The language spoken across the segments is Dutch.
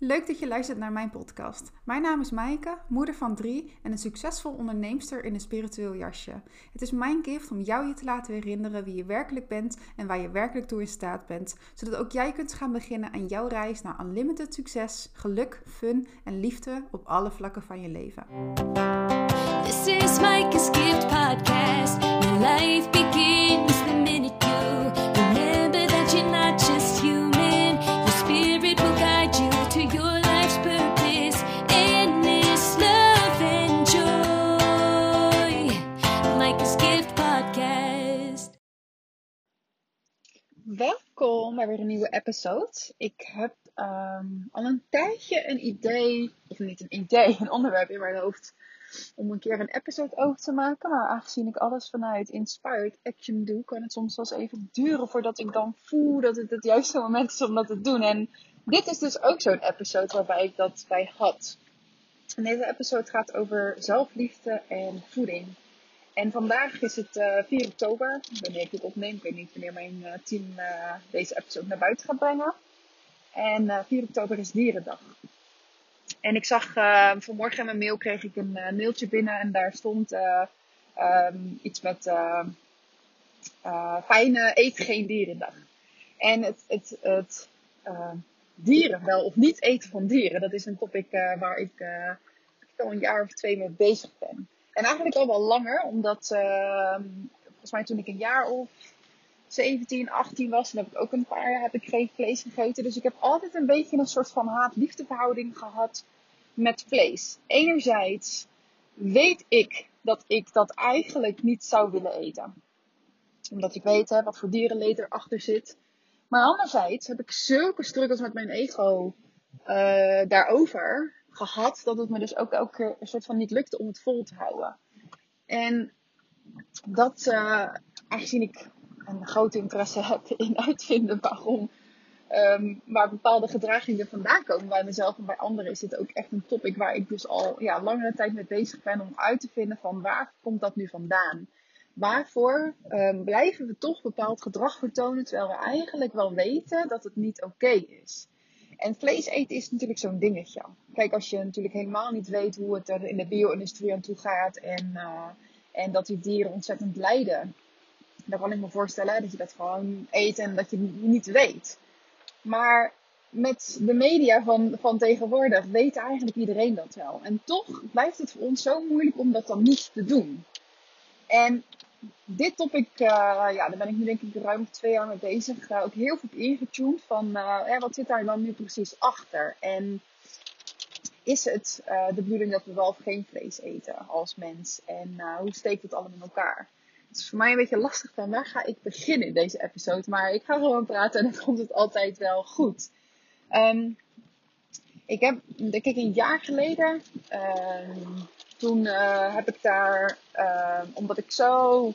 Leuk dat je luistert naar mijn podcast. Mijn naam is Maaike, moeder van drie en een succesvol onderneemster in een spiritueel jasje. Het is mijn gift om jou je te laten herinneren wie je werkelijk bent en waar je werkelijk toe in staat bent, zodat ook jij kunt gaan beginnen aan jouw reis naar unlimited succes, geluk, fun en liefde op alle vlakken van je leven. This is Micah's Gift Podcast. Your life begins the minute Welkom bij weer een nieuwe episode. Ik heb ehm, al een tijdje een idee, of niet een idee, een onderwerp in mijn hoofd om een keer een episode over te maken. Maar aangezien ik alles vanuit Inspired Action doe, kan het soms wel eens even duren voordat ik dan voel dat het het juiste moment is om dat te doen. En dit is dus ook zo'n episode waarbij ik dat bij had. En deze episode gaat over zelfliefde en voeding. En vandaag is het eh 4 oktober, wanneer ik dit opneem. Ik weet niet wanneer mijn eh, team eh, deze episode naar buiten gaat brengen. En eh 4 oktober is Dierendag. En ik zag eh, vanmorgen in mijn mail kreeg ik een eh, mailtje binnen en daar stond eh, ehm, iets met eh, eh, fijne eet geen dierendag. En het, het, het eh, dieren wel of niet eten van dieren, dat is een topic eh, waar ik eh, al een jaar of twee mee bezig ben. En eigenlijk al wel langer, omdat ehm, volgens mij toen ik een jaar of 17, 18 was, dan heb ik ook een paar jaar heb ik geen vlees gegeten. Dus ik heb altijd een beetje een soort van haat-liefde verhouding gehad met vlees. Enerzijds weet ik dat ik dat eigenlijk niet zou willen eten. Omdat ik weet hè, wat voor dierenleed erachter zit. Maar anderzijds heb ik zulke struggles met mijn ego eh, daarover gehad. Dat het me dus ook elke een soort van niet lukte om het vol te houden. En dat, eh, aangezien ik een grote interesse heb in uitvinden waarom, ehm, waar bepaalde gedragingen vandaan komen bij mezelf en bij anderen, is dit ook echt een topic waar ik dus al ja, langere tijd mee bezig ben om uit te vinden van waar komt dat nu vandaan? Waarvoor ehm, blijven we toch bepaald gedrag vertonen terwijl we eigenlijk wel weten dat het niet oké is? En vlees eten is natuurlijk zo'n dingetje. Kijk, als je natuurlijk helemaal niet weet hoe het er in de bio-industrie aan toe gaat en, eh, en dat die dieren ontzettend lijden, dan kan ik me voorstellen dat je dat gewoon eet en dat je niet weet. Maar met de media van, van tegenwoordig weet eigenlijk iedereen dat wel. En toch blijft het voor ons zo moeilijk om dat dan niet te doen. En dit topic, eh, ja, daar ben ik nu denk ik ruim twee jaar mee bezig. Uh, ook heel veel op ingetuned van eh, wat zit daar dan nu precies achter? En is het de bedoeling dat we wel of geen vlees eten als mens? En hoe steekt het allemaal in elkaar? Het is voor mij een beetje lastig van waar ga ik beginnen in deze episode. Maar ik ga gewoon praten en dan komt het altijd wel goed. Ehm, ik heb, denk ik, een jaar geleden. ehm, toen eh, heb ik daar, ehm, omdat ik zo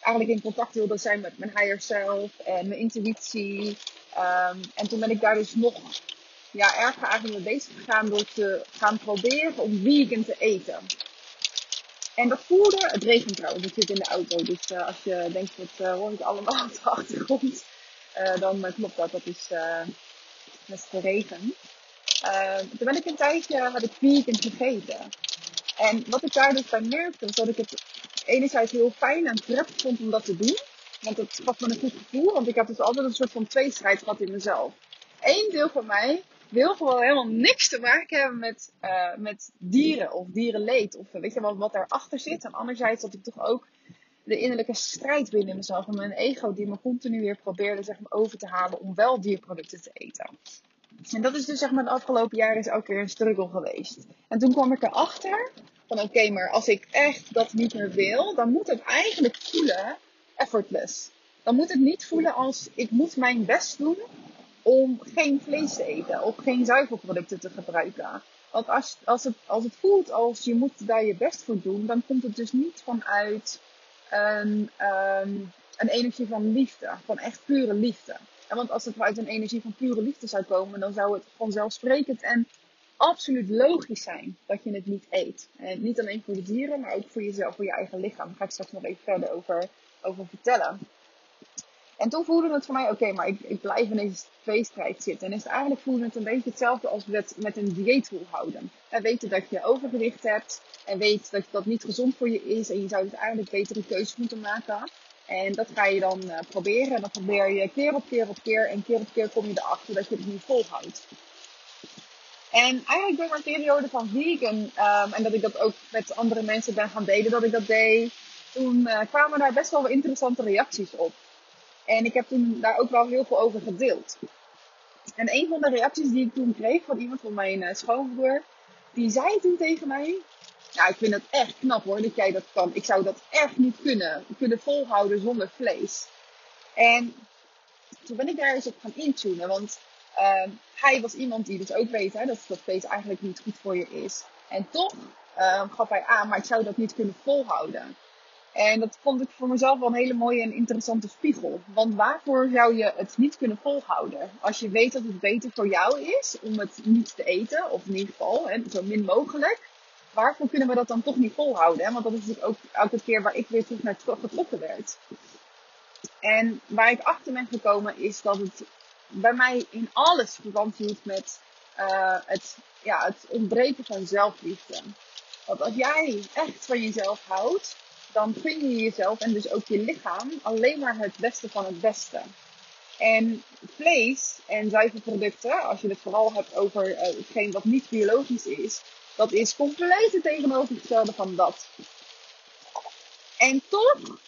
eigenlijk in contact wilde zijn met mijn higher self en mijn intuïtie. ehm, en toen ben ik daar dus nog ja, erger eigenlijk mee bezig gegaan door te gaan proberen om vegan te eten. En dat voelde, het regent trouwens, ik zit in de auto. Dus eh, als je denkt, dat hoor ik allemaal op de achtergrond, eh, dan eh, klopt dat. Dat is, eh is de regen. Eh, toen ben ik een tijdje, had ik vegan gegeten. En wat ik daar dus bij merkte, was dat ik het enerzijds heel fijn en prettig vond om dat te doen. Want het gaf me een goed gevoel, want ik had dus altijd een soort van tweestrijd gehad in mezelf. Eén deel van mij wil gewoon helemaal niks te maken hebben met, eh, met dieren of dierenleed. Of eh, weet je wat, wat daarachter zit. En anderzijds dat ik toch ook de innerlijke strijd binnen mezelf en mijn ego die me continu weer probeerde zeg maar, over te halen om wel dierproducten te eten. En dat is dus zeg maar de afgelopen jaren is ook weer een struggle geweest. En toen kwam ik erachter van oké, maar als ik echt dat niet meer wil, dan moet het eigenlijk voelen effortless. Dan moet het niet voelen als ik moet mijn best doen om geen vlees te eten of geen zuivelproducten te gebruiken. Want als, als, het, als het voelt als je moet daar je best voor doen, dan komt het dus niet vanuit een, ehm, een energie van liefde, van echt pure liefde. En want als het vanuit een energie van pure liefde zou komen, dan zou het vanzelfsprekend en absoluut logisch zijn dat je het niet eet. Niet alleen voor de dieren, maar ook voor jezelf, voor je eigen lichaam. Daar ga ik straks nog even verder over, over vertellen. En toen voelde het voor mij, oké, maar ik, ik blijf in deze tweestrijd zitten. En is het eigenlijk voelde het een beetje hetzelfde als met, met een dieet volhouden. En weten dat je overgewicht hebt en weet dat dat niet gezond voor je is. En je zou dus eigenlijk betere keuzes moeten maken. En dat ga je dan uh, proberen. En dan probeer je keer op keer op keer. En keer op keer kom je erachter dat je het niet volhoudt. En eigenlijk door mijn periode van vegan, um, en dat ik dat ook met andere mensen ben gaan delen, dat ik dat deed, toen uh, kwamen daar best wel interessante reacties op. En ik heb toen daar ook wel heel veel over gedeeld. En een van de reacties die ik toen kreeg van iemand van mijn uh, schoonbroer, die zei toen tegen mij, nou ik vind het echt knap hoor dat jij dat kan. Ik zou dat echt niet kunnen, kunnen volhouden zonder vlees. En toen ben ik daar eens op gaan intunen, want uh, hij was iemand die dus ook weet hè, dat, dat vlees eigenlijk niet goed voor je is. En toch uh, gaf hij aan, maar ik zou dat niet kunnen volhouden. En dat vond ik voor mezelf wel een hele mooie en interessante spiegel. Want waarvoor zou je het niet kunnen volhouden? Als je weet dat het beter voor jou is om het niet te eten, of in ieder geval hè, zo min mogelijk. Waarvoor kunnen we dat dan toch niet volhouden? Hè? Want dat is ook elke keer waar ik weer terug naar getrokken werd. En waar ik achter ben gekomen is dat het bij mij in alles verband hield met uh, het, ja, het ontbreken van zelfliefde. Want als jij echt van jezelf houdt, dan gun je jezelf en dus ook je lichaam alleen maar het beste van het beste. En vlees en zuivelproducten, als je het vooral hebt over uh, hetgeen wat niet biologisch is, dat is compleet het tegenovergestelde van dat. En toch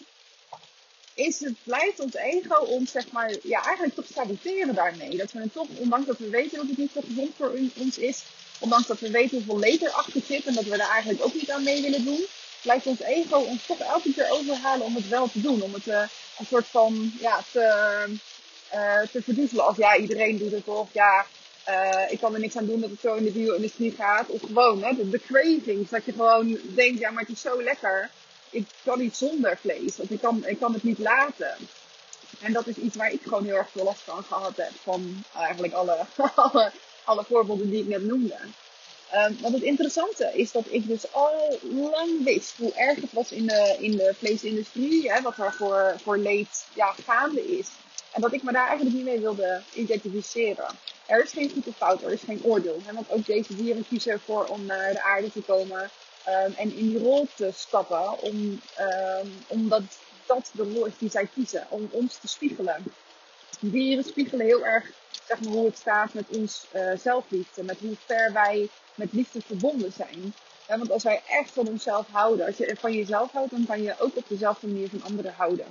is het, blijft ons ego ons, zeg maar, ja, eigenlijk toch saboteren daarmee. Dat we het toch, ondanks dat we weten dat het niet zo gezond voor ons is, ondanks dat we weten hoeveel leed erachter zit en dat we daar eigenlijk ook niet aan mee willen doen, blijft ons ego ons toch elke keer overhalen om het wel te doen. Om het uh, een soort van, ja, te, uh, te verdoezelen. Of ja, iedereen doet het of ja, uh, ik kan er niks aan doen dat het zo in de bio-industrie gaat. Of gewoon, hè, de, de cravings. Dat je gewoon denkt, ja, maar het is zo lekker. Ik kan niet zonder vlees. Of ik kan, ik kan het niet laten. En dat is iets waar ik gewoon heel erg veel last van gehad heb. Van eigenlijk alle, alle, voorbeelden die ik net noemde. Um, want het interessante is dat ik dus al lang wist hoe erg het was in de, in de vleesindustrie. Hè, wat er voor, voor leed ja, gaande is. En dat ik me daar eigenlijk niet mee wilde identificeren. Er is geen goed of fout, er is geen oordeel. Want ook deze dieren kiezen ervoor om naar de aarde te komen. Um, en in die rol te stappen. Om, um, omdat dat de rol is die zij kiezen. Om ons te spiegelen. Dieren spiegelen heel erg zeg maar, hoe het staat met ons uh, zelfliefde. Met hoe ver wij met liefde verbonden zijn. Ja, want als wij echt van onszelf houden, als je van jezelf houdt, dan kan je ook op dezelfde manier van anderen houden.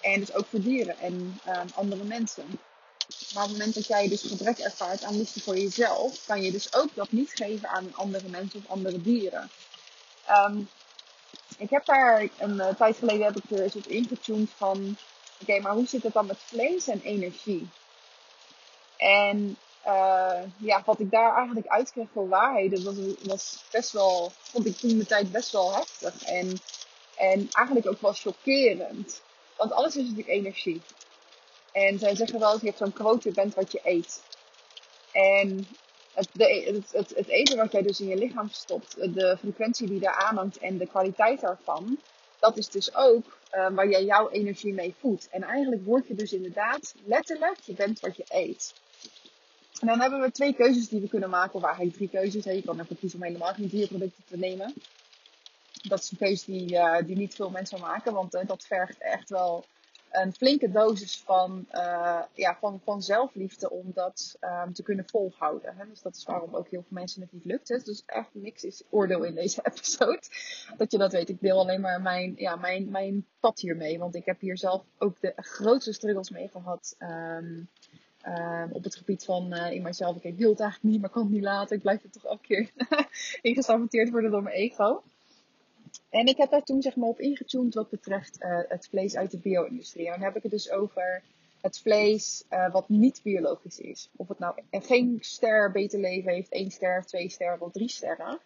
En dus ook voor dieren en um, andere mensen. Maar op het moment dat jij dus gebrek ervaart aan liefde voor jezelf, kan je dus ook dat niet geven aan andere mensen of andere dieren. Um, ik heb daar een uh, tijd geleden heb ik er op ingetuned van, oké, maar hoe zit het dan met vlees en energie? En uh, ja, wat ik daar eigenlijk uitkreeg voor waarheden, was, was best wel, vond ik toen de tijd best wel heftig. En, en eigenlijk ook wel chockerend. Want alles is natuurlijk energie. En zij zeggen wel eens, je hebt zo'n quote, bent wat je eet. En het, de, het, het, eten wat jij dus in je lichaam stopt, de frequentie die daar aanhangt en de kwaliteit daarvan, dat is dus ook uh, waar jij jouw energie mee voedt. En eigenlijk word je dus inderdaad letterlijk, je bent wat je eet. En dan hebben we twee keuzes die we kunnen maken, of eigenlijk drie keuzes. Je kan ervoor kiezen om helemaal geen dierproducten te nemen. Dat is een keuze die, uh, die niet veel mensen maken, want uh, dat vergt echt wel een flinke dosis van, uh, ja, van, van zelfliefde om dat um, te kunnen volhouden. Hè? Dus dat is waarom ook heel veel mensen het niet lukt. Hè? Dus echt niks is oordeel in deze episode. Dat je dat weet. Ik deel alleen maar mijn, ja, mijn, mijn pad hiermee. Want ik heb hier zelf ook de grootste struggles mee gehad. Um, uh, op het gebied van uh, in mijzelf. Ik wil het eigenlijk niet, maar kan het niet laten. Ik blijf er toch elke keer ingesaboteerd worden door mijn ego. En ik heb daar toen zeg maar op ingetuned wat betreft uh, het vlees uit de bio-industrie. En dan heb ik het dus over het vlees wat niet biologisch is. Of het nou geen ster beter leven heeft, één ster, twee sterren of drie sterren.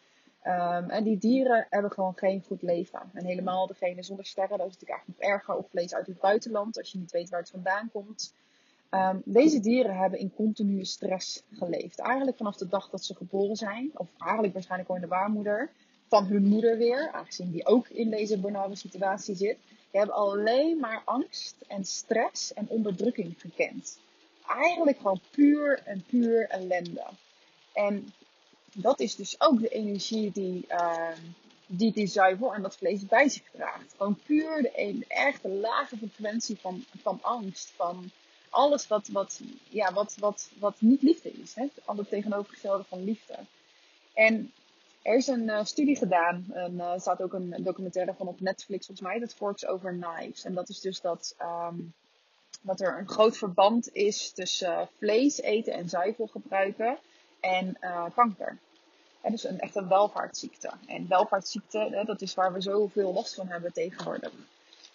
Um, en die dieren hebben gewoon geen goed leven. En helemaal degene zonder sterren, dat is natuurlijk eigenlijk nog erger. Of vlees uit het buitenland, als je niet weet waar het vandaan komt. Um, deze dieren hebben in continue stress geleefd. Eigenlijk vanaf de dag dat ze geboren zijn, of eigenlijk waarschijnlijk al in de baarmoeder, van hun moeder weer, aangezien die ook in deze benauwde situatie zit. Je hebt alleen maar angst en stress en onderdrukking gekend. Eigenlijk gewoon puur en puur ellende. En dat is dus ook de energie die, uh, die die zuivel en dat vlees bij zich draagt. Gewoon puur de, echte lage frequentie van, van angst, van alles wat, wat, ja, wat, wat, wat niet liefde is. Hè? Het tegenovergestelde van liefde. En er is een uh, studie gedaan, en uh, er staat ook een documentaire van op Netflix volgens mij, dat Forks Over Knives. En dat is dus dat, um, dat er een groot verband is tussen uh, vlees eten en zuivel gebruiken en kanker. En dus een echt een welvaartsziekte. En welvaartsziekte, dat is waar we zoveel last van hebben tegenwoordig.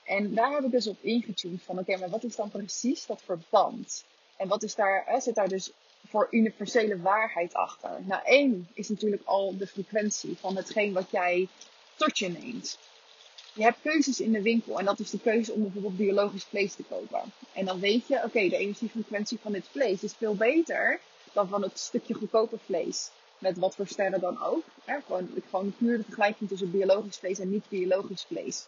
En daar heb ik dus op ingetuned van, oké, maar wat is dan precies dat verband? En wat is daar, zit daar dus voor universele waarheid achter? Nou, één is natuurlijk al de frequentie van hetgeen wat jij tot je neemt. Je hebt keuzes in de winkel en dat is de keuze om bijvoorbeeld biologisch vlees te kopen. En dan weet je, oké, de energiefrequentie van dit vlees is veel beter dan van het stukje goedkope vlees. Met wat voor sterren dan ook. Hè? Gewoon, gewoon puur de vergelijking tussen biologisch vlees en niet-biologisch vlees.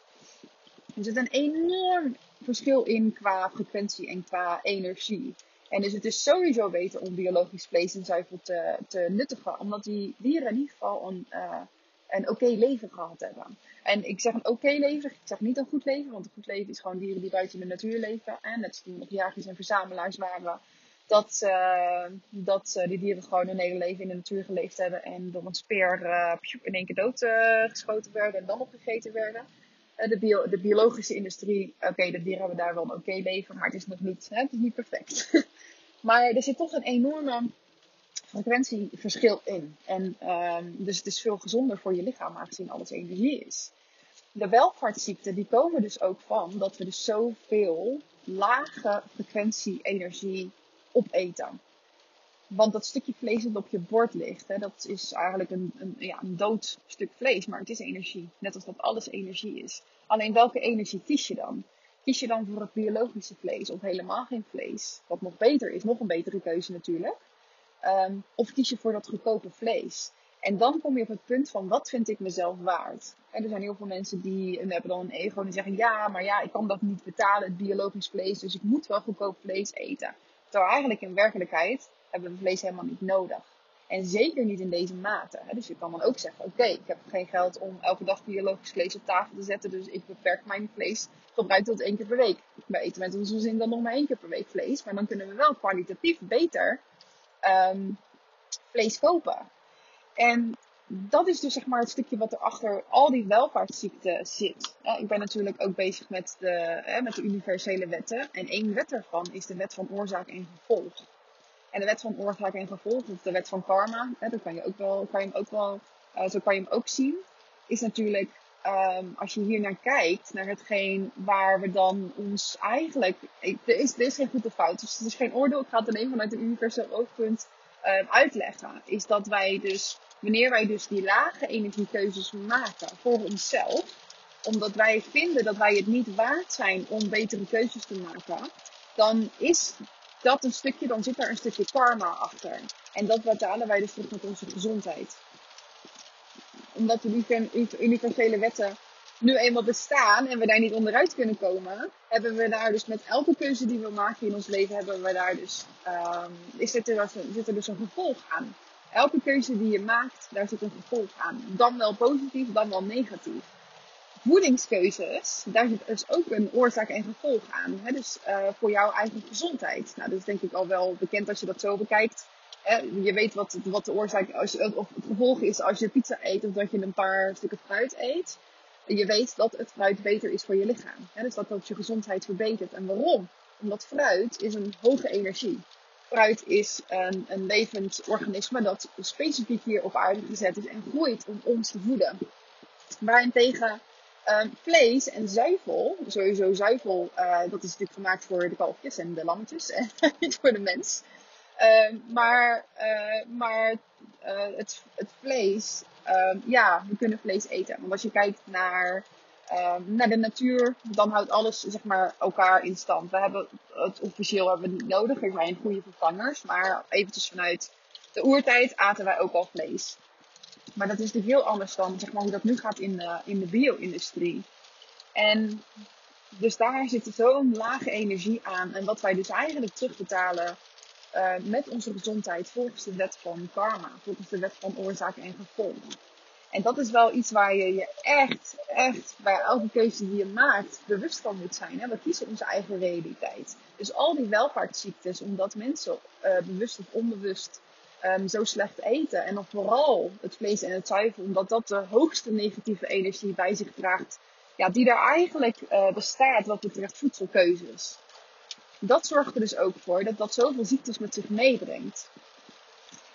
Er zit een enorm verschil in qua frequentie en qua energie. En dus het is sowieso beter om biologisch vlees en zuivel te, te nuttigen. Omdat die dieren in ieder geval een, uh, een oké leven gehad hebben. En ik zeg een oké leven, ik zeg niet een goed leven. Want een goed leven is gewoon dieren die buiten de natuur leven. En net we nog jagers en verzamelaars waren. Dat, dat die dieren gewoon hun hele leven in de natuur geleefd hebben. En door een speer in één keer doodgeschoten werden en dan opgegeten werden de, bio, de biologische industrie, oké, de dieren hebben daar wel een oké leven, maar het is nog niet, hè, het is niet perfect. maar er zit toch een enorme frequentieverschil in. En um, dus het is veel gezonder voor je lichaam, aangezien alles energie is. De welvaartsziekten, die komen dus ook van dat we dus zoveel lage frequentie energie opeten. Want dat stukje vlees dat op je bord ligt, hè, dat is eigenlijk een, een, ja, een dood stuk vlees, maar het is energie. Net als dat alles energie is. Alleen welke energie kies je dan? Kies je dan voor het biologische vlees of helemaal geen vlees? Wat nog beter is, nog een betere keuze natuurlijk. Um, of kies je voor dat goedkope vlees? En dan kom je op het punt van wat vind ik mezelf waard? Er zijn heel veel mensen die en hebben dan een ego en die zeggen ja, maar ja, ik kan dat niet betalen, het biologisch vlees, dus ik moet wel goedkoop vlees eten. Terwijl eigenlijk in werkelijkheid hebben we vlees helemaal niet nodig. En zeker niet in deze mate. Dus je kan dan ook zeggen: Oké, ik heb geen geld om elke dag biologisch vlees op tafel te zetten. Dus ik beperk mijn vleesgebruik tot één keer per week. We eten met onze zin dan nog maar één keer per week vlees. Maar dan kunnen we wel kwalitatief beter um, vlees kopen. En dat is dus zeg maar het stukje wat er achter al die welvaartsziekten zit. Ik ben natuurlijk ook bezig met de, met de universele wetten. En één wet daarvan is de wet van oorzaak en gevolg. En de wet van oorzaak en gevolg, of de wet van karma, hè, dat kan je ook wel, kan je ook wel, uh, zo kan je hem ook zien, is natuurlijk, um, als je hier naar kijkt, naar hetgeen waar we dan ons eigenlijk, er is, is geen goede fout, dus het is geen oordeel, ik ga het alleen vanuit een universeel oogpunt uh, uitleggen, is dat wij dus, wanneer wij dus die lage energiekeuzes maken voor onszelf, omdat wij vinden dat wij het niet waard zijn om betere keuzes te maken, dan is dat een stukje, dan zit daar een stukje karma achter. En dat betalen wij dus terug met onze gezondheid. Omdat de universele wetten nu eenmaal bestaan en we daar niet onderuit kunnen komen, hebben we daar dus met elke keuze die we maken in ons leven, hebben we daar dus, um, is er, zit er dus een gevolg aan. Elke keuze die je maakt, daar zit een gevolg aan. Dan wel positief, dan wel negatief voedingskeuzes, daar zit dus ook een oorzaak en gevolg aan. Hè? Dus uh, voor jouw eigen gezondheid. Nou, dat is denk ik al wel bekend als je dat zo bekijkt. Hè? Je weet wat, wat de oorzaak als je, of het gevolg is als je pizza eet of dat je een paar stukken fruit eet. Je weet dat het fruit beter is voor je lichaam. Hè? Dus dat dat je gezondheid verbetert. En waarom? Omdat fruit is een hoge energie. Fruit is een, een levend organisme dat specifiek hier op aarde gezet is en groeit om ons te voeden. Waarentegen Um, vlees en zuivel, sowieso zuivel, uh, dat is natuurlijk gemaakt voor de kalfjes en de lammetjes en niet voor de mens. Uh, maar uh, maar het, het vlees, ehm, ja, we kunnen vlees eten. Want als je kijkt naar, naar de natuur, dan houdt alles zeg maar, elkaar in stand. We hebben het officieel hebben we niet nodig, er zijn goede vervangers. Maar eventjes vanuit de oertijd aten wij ook al vlees. Maar dat is natuurlijk heel anders dan zeg maar, hoe dat nu gaat in de, in de bio-industrie. En Dus daar zit zo'n lage energie aan. En wat wij dus eigenlijk terugbetalen uh, met onze gezondheid volgens de wet van karma, volgens de wet van oorzaak en gevolg. En dat is wel iets waar je je echt, echt bij elke keuze die je maakt bewust van moet zijn. Hè? We kiezen onze eigen realiteit. Dus al die welvaartsziektes, omdat mensen uh, bewust of onbewust um, zo slecht eten. En dan vooral het vlees en het zuivel, omdat dat de hoogste negatieve energie bij zich draagt. Ja, die er eigenlijk uh, bestaat wat betreft voedselkeuzes. Dat zorgt er dus ook voor dat dat zoveel ziektes met zich meebrengt.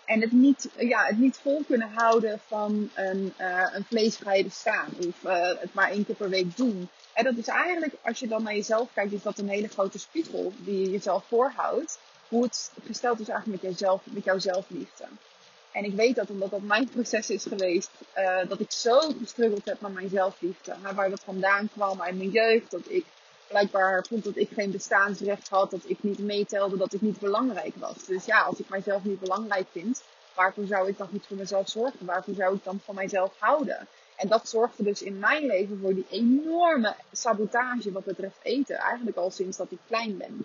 En het niet, ja, het niet vol kunnen houden van een, uh, een bestaan. Of uh, het maar één keer per week doen. En dat is eigenlijk, als je dan naar jezelf kijkt, is dat een hele grote spiegel die je jezelf voorhoudt. Hoe het gesteld is eigenlijk met, jezelf, met jouw zelfliefde. En ik weet dat omdat dat mijn proces is geweest, uh, dat ik zo gestruggeld heb met mijn zelfliefde. Waar dat vandaan kwam uit mijn jeugd, dat ik blijkbaar vond dat ik geen bestaansrecht had, dat ik niet meetelde, dat ik niet belangrijk was. Dus ja, als ik mijzelf niet belangrijk vind, waarvoor zou ik dan niet voor mezelf zorgen? Waarvoor zou ik dan van mijzelf houden? En dat zorgde dus in mijn leven voor die enorme sabotage wat betreft eten. Eigenlijk al sinds dat ik klein ben.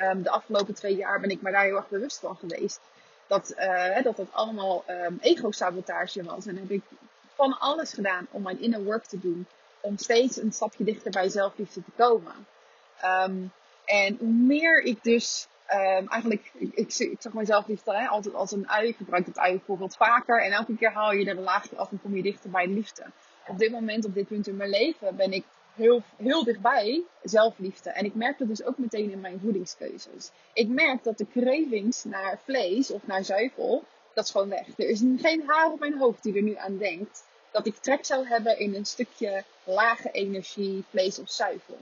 Um, de afgelopen twee jaar ben ik me daar heel erg bewust van geweest. Dat uh, dat, dat allemaal um, ego-sabotage was. En heb ik van alles gedaan om mijn inner work te doen om steeds een stapje dichter bij zelfliefde te komen. Um, en hoe meer ik dus eigenlijk, ik, ik, ik zag mezelf liefde hè, altijd als een ui. Ik gebruik het ui bijvoorbeeld vaker. En elke keer haal je er een laagje af en kom je dichter bij de liefde. Op dit moment, op dit punt in mijn leven, ben ik heel, heel dichtbij zelfliefde. En ik merk dat dus ook meteen in mijn voedingskeuzes. Ik merk dat de cravings naar vlees of naar zuivel, dat is gewoon weg. Er is geen haar op mijn hoofd die er nu aan denkt dat ik trek zou hebben in een stukje lage energie vlees of zuivel.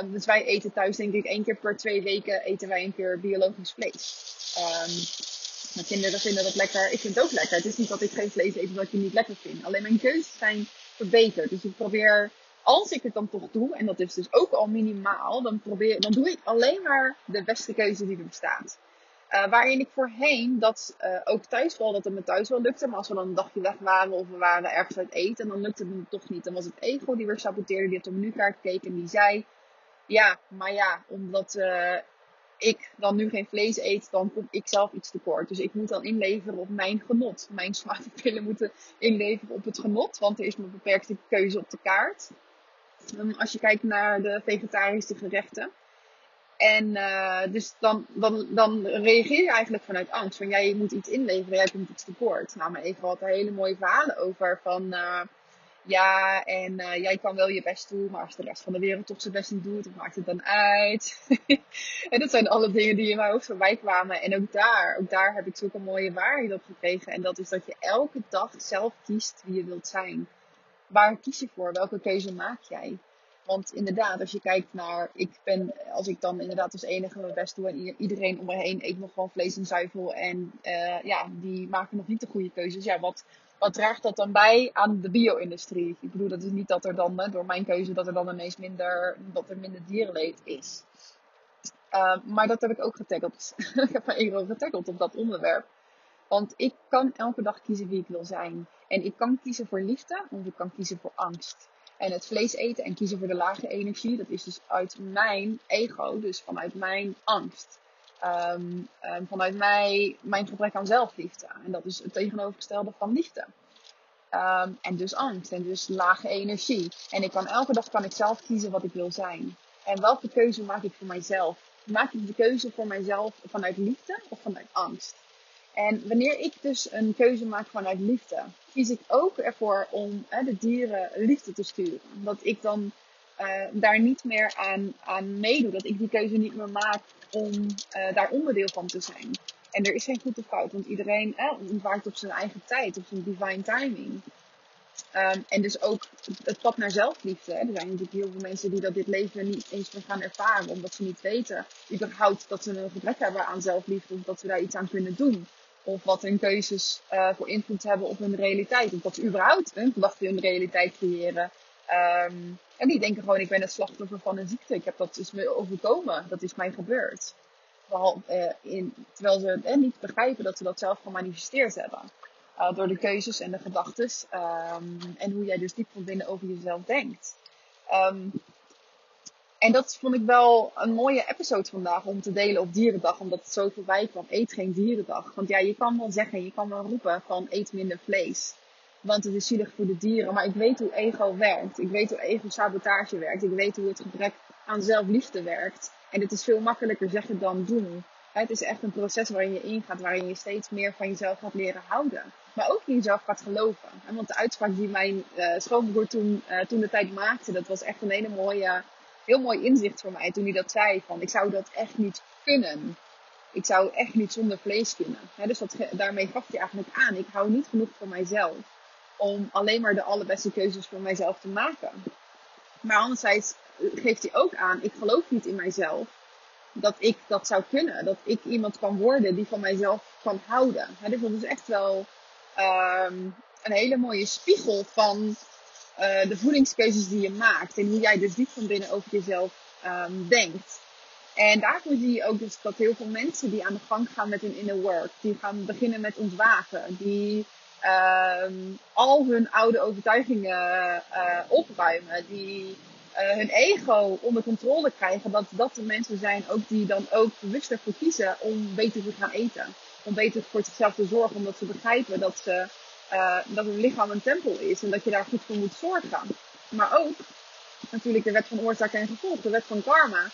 Um, dus wij eten thuis denk ik één keer per twee weken eten wij een keer biologisch vlees. Um, mijn kinderen vinden dat lekker. Ik vind het ook lekker. Het is niet dat ik geen vlees eet omdat ik het niet lekker vind. Alleen mijn keuzes zijn verbeterd. Dus ik probeer, als ik het dan toch doe, en dat is dus ook al minimaal, dan, probeer, dan doe ik alleen maar de beste keuze die er bestaat. Uh, waarin ik voorheen dat uh, ook thuis wel, dat het me thuis wel lukte. Maar als we dan een dagje weg waren of we waren ergens uit eten, dan lukte het me toch niet. Dan was het ego die weer saboteerde, die op de menukaart keek en die zei... Ja, maar ja, omdat uh, ik dan nu geen vlees eet, dan kom ik zelf iets tekort. Dus ik moet dan inleveren op mijn genot. Mijn smaakpillen moeten inleveren op het genot, want er is een beperkte keuze op de kaart. Um, als je kijkt naar de vegetarische gerechten en uh, dus dan, dan, dan reageer je eigenlijk vanuit angst. Van jij moet iets inleveren, jij komt iets tekort. Nou, mijn Eva had er hele mooie verhalen over. Van uh, ja, en uh, jij kan wel je best doen, maar als de rest van de wereld toch zijn best niet doet, dan maakt het dan uit. en dat zijn alle dingen die in mijn hoofd voorbij kwamen. En ook daar, ook daar heb ik zulke mooie waarheid op gekregen. En dat is dat je elke dag zelf kiest wie je wilt zijn. Waar kies je voor? Welke keuze maak jij? Want inderdaad, als je kijkt naar, ik ben, als ik dan inderdaad als enige mijn best doe en iedereen om me heen eet nog gewoon vlees en zuivel en uh, ja, die maken nog niet de goede keuzes. Ja, wat, wat draagt dat dan bij aan de bio-industrie? Ik bedoel, dat is niet dat er dan, door mijn keuze, dat er dan ineens minder, dat er minder dierenleed is. Uh, maar dat heb ik ook getackled. ik heb mijn ego getackled op dat onderwerp. Want ik kan elke dag kiezen wie ik wil zijn. En ik kan kiezen voor liefde of ik kan kiezen voor angst. En het vlees eten en kiezen voor de lage energie, dat is dus uit mijn ego, dus vanuit mijn angst. Um, um, vanuit mij, mijn gebrek aan zelfliefde. En dat is het tegenovergestelde van liefde. Um, en dus angst en dus lage energie. En ik kan elke dag kan ik zelf kiezen wat ik wil zijn. En welke keuze maak ik voor mijzelf? Maak ik de keuze voor mijzelf vanuit liefde of vanuit angst? En wanneer ik dus een keuze maak vanuit liefde, kies ik ook ervoor om hè, de dieren liefde te sturen. Dat ik dan uh, daar niet meer aan, aan meedoe. Dat ik die keuze niet meer maak om uh, daar onderdeel van te zijn. En er is geen goed of fout, want iedereen eh, ontwaakt op zijn eigen tijd, op zijn divine timing. Um, en dus ook het pad naar zelfliefde. Hè. Er zijn natuurlijk heel veel mensen die dat dit leven niet eens meer gaan ervaren, omdat ze niet weten überhaupt dat ze een gebrek hebben aan zelfliefde of dat ze daar iets aan kunnen doen. Of wat hun keuzes uh, voor invloed hebben op hun realiteit. Of dat ze überhaupt hun gedachten hun realiteit creëren. Um, en die denken gewoon, ik ben het slachtoffer van een ziekte. Ik heb dat is me overkomen. Dat is mij gebeurd. Terwijl, uh, in, terwijl ze uh, niet begrijpen dat ze dat zelf gemanifesteerd hebben. Door de keuzes en de gedachten. Um, en hoe jij dus diep van binnen over jezelf denkt. Um, En dat vond ik wel een mooie episode vandaag om te delen op Dierendag. Omdat het zo voorbij kwam. Eet geen dierendag. Want ja, je kan wel zeggen, je kan wel roepen van eet minder vlees. Want het is zielig voor de dieren. Maar ik weet hoe ego werkt. Ik weet hoe ego-sabotage werkt. Ik weet hoe het gebrek aan zelfliefde werkt. En het is veel makkelijker zeggen dan doen. Het is echt een proces waarin je ingaat. Waarin je steeds meer van jezelf gaat leren houden. Maar ook in jezelf gaat geloven. Want de uitspraak die mijn uh, schoonbroer toen, uh, toen de tijd maakte. Dat was echt een hele mooie, heel mooi inzicht voor mij. Toen hij dat zei. Van ik zou dat echt niet kunnen. Ik zou echt niet zonder vlees kunnen. dus dat, daarmee gaf hij eigenlijk aan. Ik hou niet genoeg van mijzelf om alleen maar de allerbeste keuzes voor mijzelf te maken. Maar anderzijds geeft hij ook aan, ik geloof niet in mijzelf dat ik dat zou kunnen. Dat ik iemand kan worden die van mijzelf kan houden. dus dat is echt wel um, een hele mooie spiegel van uh, de voedingskeuzes die je maakt. En hoe jij dus diep van binnen over jezelf um, denkt. En daarvoor zie je ook dus dat heel veel mensen die aan de gang gaan met hun inner work, die gaan beginnen met ontwaken, die um, al hun oude overtuigingen uh, opruimen, die uh, hun ego onder controle krijgen, dat dat de mensen zijn ook die dan ook bewust ervoor kiezen om beter te gaan eten. Om beter voor zichzelf te zorgen, omdat ze begrijpen dat, ze, uh, dat hun lichaam een tempel is en dat je daar goed voor moet zorgen. Maar ook natuurlijk de wet van oorzaak en gevolg, de wet van karma.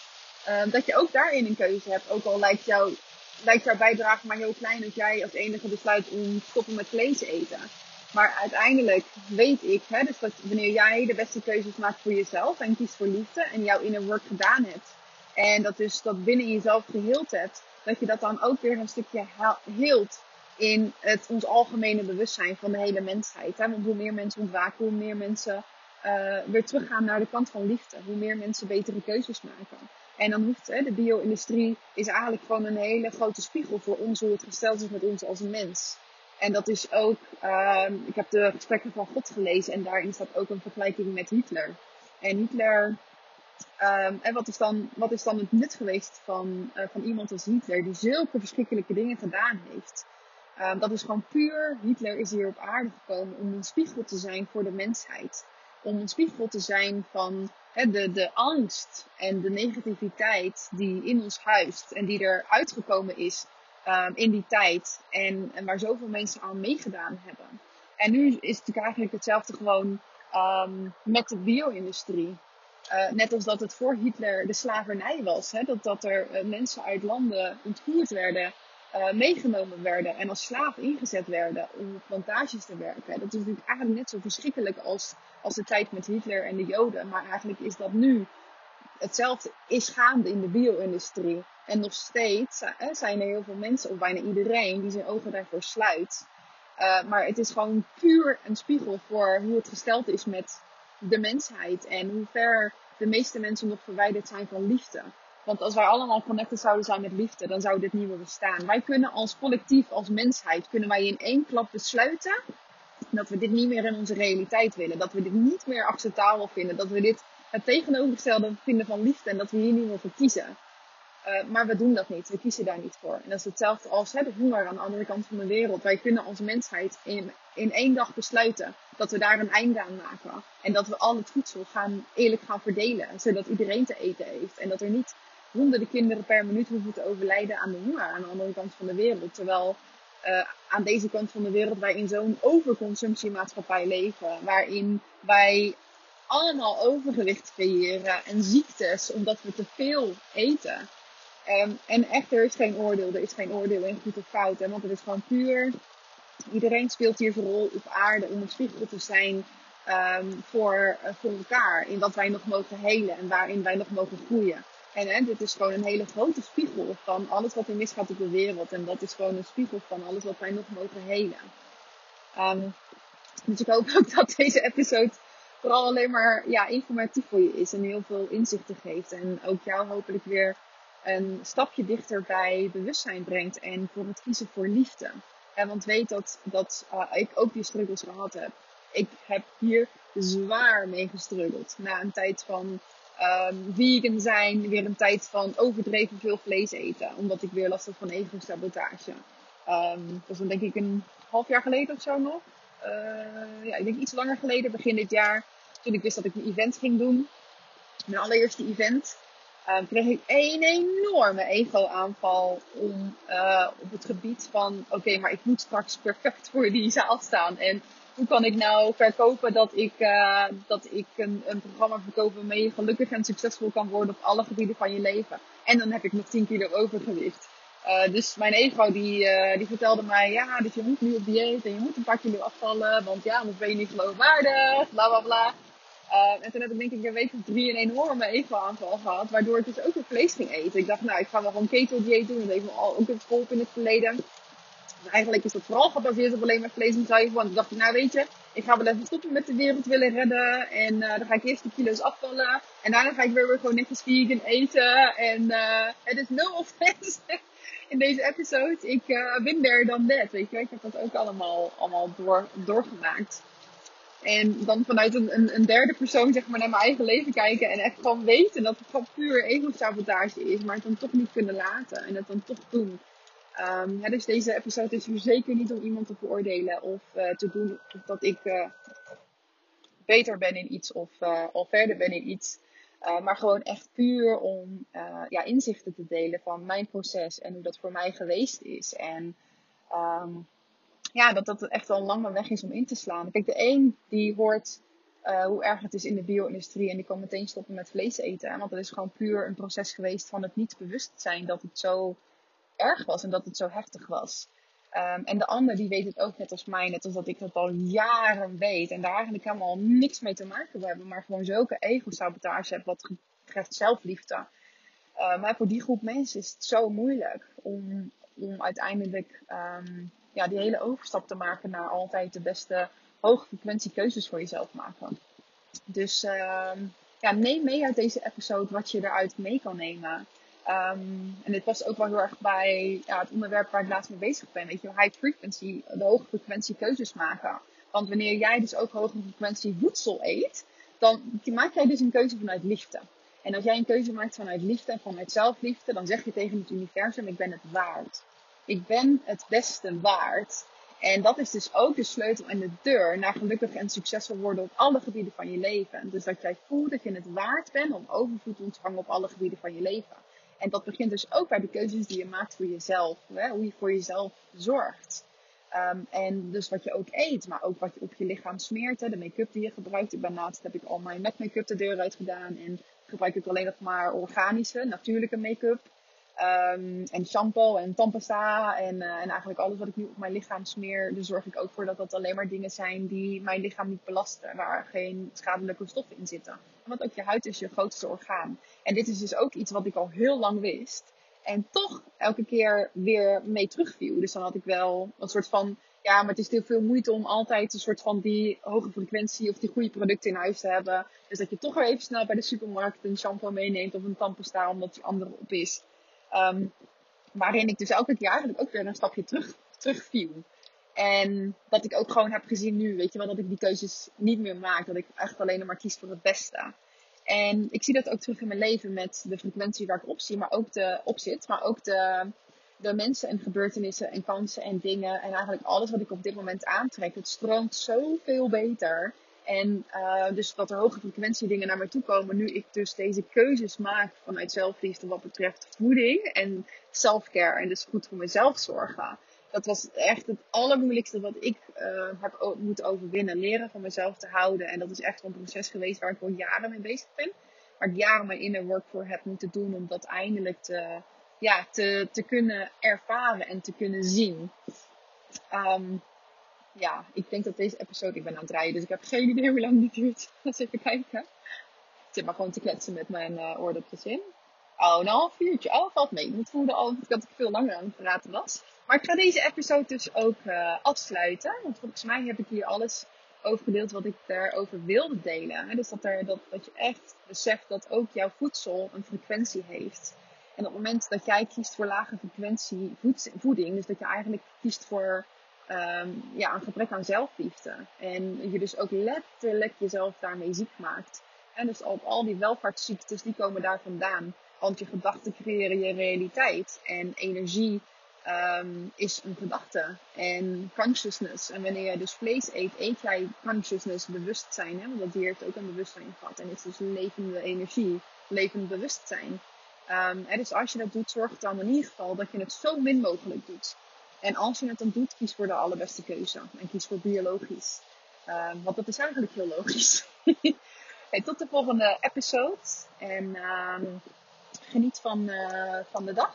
Uh, dat je ook daarin een keuze hebt, ook al lijkt jou lijkt jouw bijdrage maar heel klein dat jij als enige besluit om stoppen met vlees eten. Maar uiteindelijk weet ik, hè, dus dat wanneer jij de beste keuzes maakt voor jezelf en kiest voor liefde en jouw inner work gedaan hebt. En dat dus dat binnen jezelf geheeld hebt, dat je dat dan ook weer een stukje heelt in het, ons algemene bewustzijn van de hele mensheid. Want hoe meer mensen ontwaken, hoe meer mensen uh, weer teruggaan naar de kant van liefde. Hoe meer mensen betere keuzes maken. En dan hoeft hè, de bio-industrie is eigenlijk gewoon een hele grote spiegel voor ons hoe het gesteld is met ons als mens. En dat is ook, uh, ik heb de gesprekken van God gelezen en daarin staat ook een vergelijking met Hitler. En Hitler, um, en wat is, dan, wat is dan het nut geweest van, uh, van iemand als Hitler die zulke verschrikkelijke dingen gedaan heeft? Um, dat is gewoon puur, Hitler is hier op aarde gekomen om een spiegel te zijn voor de mensheid. Om een spiegel te zijn van de, de angst en de negativiteit die in ons huist en die er uitgekomen is um, in die tijd en, waar zoveel mensen aan meegedaan hebben. En nu is het natuurlijk eigenlijk hetzelfde gewoon um, met de bio-industrie. Uh, net als dat het voor Hitler de slavernij was. Dat, dat er uh, mensen uit landen ontvoerd werden, uh, meegenomen werden en als slaaf ingezet werden om op plantages te werken. Dat is natuurlijk eigenlijk net zo verschrikkelijk als als de tijd met Hitler en de Joden. Maar eigenlijk is dat nu hetzelfde is gaande in de bio-industrie. En nog steeds hè, zijn er heel veel mensen, of bijna iedereen, die zijn ogen daarvoor sluit. Uh, maar het is gewoon puur een spiegel voor hoe het gesteld is met de mensheid. En hoe ver de meeste mensen nog verwijderd zijn van liefde. Want als wij allemaal connected zouden zijn met liefde, dan zou dit niet meer bestaan. Wij kunnen als collectief, als mensheid, kunnen wij in één klap besluiten dat we dit niet meer in onze realiteit willen. Dat we dit niet meer acceptabel vinden. Dat we dit het tegenovergestelde vinden van liefde. En dat we hier niet meer voor kiezen. Uh, maar we doen dat niet. We kiezen daar niet voor. En dat is hetzelfde als hè, de honger aan de andere kant van de wereld. Wij kunnen als mensheid in, in één dag besluiten dat we daar een einde aan maken. En dat we al het voedsel gaan, eerlijk gaan verdelen. Zodat iedereen te eten heeft. En dat er niet honderden kinderen per minuut hoeven te overlijden aan de honger aan de andere kant van de wereld. Terwijl uh, aan deze kant van de wereld wij in zo'n overconsumptiemaatschappij leven. Waarin wij allemaal overgewicht creëren en ziektes omdat we te veel eten. Um, en echt, er is geen oordeel. Er is geen oordeel in goed of fout. Hè, want het is gewoon puur. Iedereen speelt hier zijn rol op aarde om een spiegel te zijn um, voor, uh, voor elkaar. In wat wij nog mogen helen en waarin wij nog mogen groeien. En hè, dit is gewoon een hele grote spiegel van alles wat er misgaat op de wereld. En dat is gewoon een spiegel van alles wat wij nog mogen helen. Um, dus ik hoop ook dat deze episode vooral alleen maar ja, informatief voor je is en heel veel inzichten geeft. En ook jou hopelijk weer een stapje dichter bij bewustzijn brengt en voor het kiezen voor liefde. En want weet dat, dat uh, ik ook die struggles gehad heb. Ik heb hier zwaar mee gestruggeld. Na een tijd van um, vegan zijn, weer een tijd van overdreven veel vlees eten. Omdat ik weer last had van ego-sabotage. Um, dat was dan denk ik een half jaar geleden of zo nog. Uh, ja, ik denk iets langer geleden, begin dit jaar. Toen ik wist dat ik een event ging doen. mijn allereerste event, uh, kreeg ik een enorme ego-aanval om, uh, op het gebied van: oké, maar ik moet straks perfect voor die zaal staan. En hoe kan ik nou verkopen dat ik, uh, dat ik een, een programma verkoop waarmee je gelukkig en succesvol kan worden op alle gebieden van je leven? En dan heb ik nog 10 kilo overgewicht. Uh, dus mijn ego die, uh, die vertelde mij, ja, dus je moet nu op dieet en je moet een paar kilo afvallen, want ja, anders ben je niet geloofwaardig, bla bla bla. En toen heb ik denk ik een week of drie een enorme ego-aanval gehad, waardoor ik dus ook weer vlees ging eten. Ik dacht, nou, ik ga wel gewoon keto-dieet doen, dat heeft me al ook geholpen in het verleden. Dus eigenlijk is dat vooral gebaseerd op alleen maar vlees en zuivel. Want toen dacht ik, nou weet je, ik ga wel even stoppen met de wereld willen redden. En uh, dan ga ik eerst de kilo's afvallen. En daarna ga ik weer, weer gewoon netjes vegan eten. En uh, het is no offense in deze episode. Ik uh, ben there dan that. Weet je, ik heb dat ook allemaal, allemaal door, doorgemaakt. En dan vanuit een, een, een, derde persoon zeg maar naar mijn eigen leven kijken. En echt gewoon weten dat het gewoon puur ego-sabotage is. Maar het dan toch niet kunnen laten. En het dan toch doen. Ja, dus deze episode is hier zeker niet om iemand te veroordelen. Of uh, te doen dat ik uh, beter ben in iets. Of al verder ben in iets. maar gewoon echt puur om ja, inzichten te delen van mijn proces. En hoe dat voor mij geweest is. En... Um, ja, dat dat echt wel een lange weg is om in te slaan. Kijk, de een die hoort hoe erg het is in de bio-industrie en die kan meteen stoppen met vlees eten. Want dat is gewoon puur een proces geweest van het niet bewust zijn dat het zo erg was en dat het zo heftig was. Um, en de ander die weet het ook net als mij, net als dat ik dat al jaren weet. En daar eigenlijk helemaal niks mee te maken hebben. Maar gewoon zulke ego-sabotage heb wat betreft zelfliefde. Uh, maar voor die groep mensen is het zo moeilijk om, om uiteindelijk um, ja, die hele overstap te maken naar altijd de beste hoge frequentie keuzes voor jezelf maken. Dus ja, neem mee uit deze episode wat je eruit mee kan nemen. Um, en dit past ook wel heel erg bij ja, het onderwerp waar ik laatst mee bezig ben. Weet je, high frequency, de hoge frequentie keuzes maken. Want wanneer jij dus ook hoge frequentie voedsel eet, dan maak jij dus een keuze vanuit liefde. En als jij een keuze maakt vanuit liefde en vanuit zelfliefde, dan zeg je tegen het universum: ik ben het waard. Ik ben het beste waard. En dat is dus ook de sleutel en de deur naar gelukkig en succesvol worden op alle gebieden van je leven. Dus dat jij voelt dat je het waard bent om overvloed te ontvangen op alle gebieden van je leven. En dat begint dus ook bij de keuzes die je maakt voor jezelf. Hè? Hoe je voor jezelf zorgt. Um, en dus wat je ook eet, maar ook wat je op je lichaam smeert. Hè? De make-up die je gebruikt. Ik ben laatst heb ik al mijn make-up de deur uit gedaan. En gebruik ik alleen nog maar organische, natuurlijke make-up. Um, en shampoo en tandpasta en, uh, en eigenlijk alles wat ik nu op mijn lichaam smeer. Dus zorg ik ook voor dat dat alleen maar dingen zijn die mijn lichaam niet belasten. Waar geen schadelijke stoffen in zitten. Want ook je huid is je grootste orgaan. En dit is dus ook iets wat ik al heel lang wist. En toch elke keer weer mee terugviel. Dus dan had ik wel een soort van... Ja, maar het is heel veel moeite om altijd een soort van die hoge frequentie of die goede producten in huis te hebben. Dus dat je toch weer even snel bij de supermarkt een shampoo meeneemt of een tandpasta omdat die andere op is. Um, waarin ik dus elke keer eigenlijk ook weer een stapje terug, terugviel. En dat ik ook gewoon heb gezien nu, weet je wel, dat ik die keuzes niet meer maak. Dat ik echt alleen maar kies voor het beste. En ik zie dat ook terug in mijn leven met de frequentie waar ik op, zie, maar ook de, op zit. Maar ook de, de mensen en gebeurtenissen en kansen en dingen. En eigenlijk alles wat ik op dit moment aantrek. Het stroomt zoveel beter. En uh, dus dat er hoge frequentie dingen naar mij toe komen. Nu ik dus deze keuzes maak vanuit zelfliefde wat betreft voeding en selfcare. En dus goed voor mezelf zorgen. Dat was echt het allermoeilijkste wat ik uh, heb moeten overwinnen. Leren van mezelf te houden. En dat is echt een proces geweest waar ik al jaren mee bezig ben. Waar ik jaren mijn inner work voor heb moeten doen. Om dat eindelijk te, ja, te, te kunnen ervaren en te kunnen zien. Um, ja, ik denk dat deze episode, ik ben aan het rijden, dus ik heb geen idee hoe lang die duurt. Laten even kijken. Ik zit maar gewoon te kletsen met mijn uh, oordopjes in. Oh, een half uurtje. Oh, valt mee. Het voelde al dat ik veel langer aan het praten was. Maar ik ga deze episode dus ook uh, afsluiten. Want volgens mij heb ik hier alles over gedeeld wat ik daarover wilde delen. Dus dat, er, dat, dat je echt beseft dat ook jouw voedsel een frequentie heeft. En op het moment dat jij kiest voor lage frequentie voeding, dus dat je eigenlijk kiest voor um, ja, een gebrek aan zelfliefde. En je dus ook letterlijk jezelf daarmee ziek maakt. En dus al, al die welvaartsziektes, die komen daar vandaan. Want je gedachten creëren je realiteit. En energie ehm, is een gedachte en consciousness. En wanneer je dus vlees eet, eet jij consciousness, bewustzijn. Hè? Want dat heeft ook een bewustzijn gehad. En het is dus levende energie, levend bewustzijn. Ehm, dus als je dat doet, zorg dan in ieder geval dat je het zo min mogelijk doet. En als je het dan doet, kies voor de allerbeste keuze. En kies voor biologisch. Um, want dat is eigenlijk heel logisch. tot de volgende episode. En um, geniet van, uh, van de dag.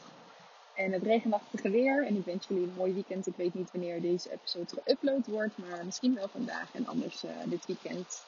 En het regenachtige weer. En ik wens jullie een mooi weekend. Ik weet niet wanneer deze episode geüpload wordt. Maar misschien wel vandaag en anders uh, dit weekend.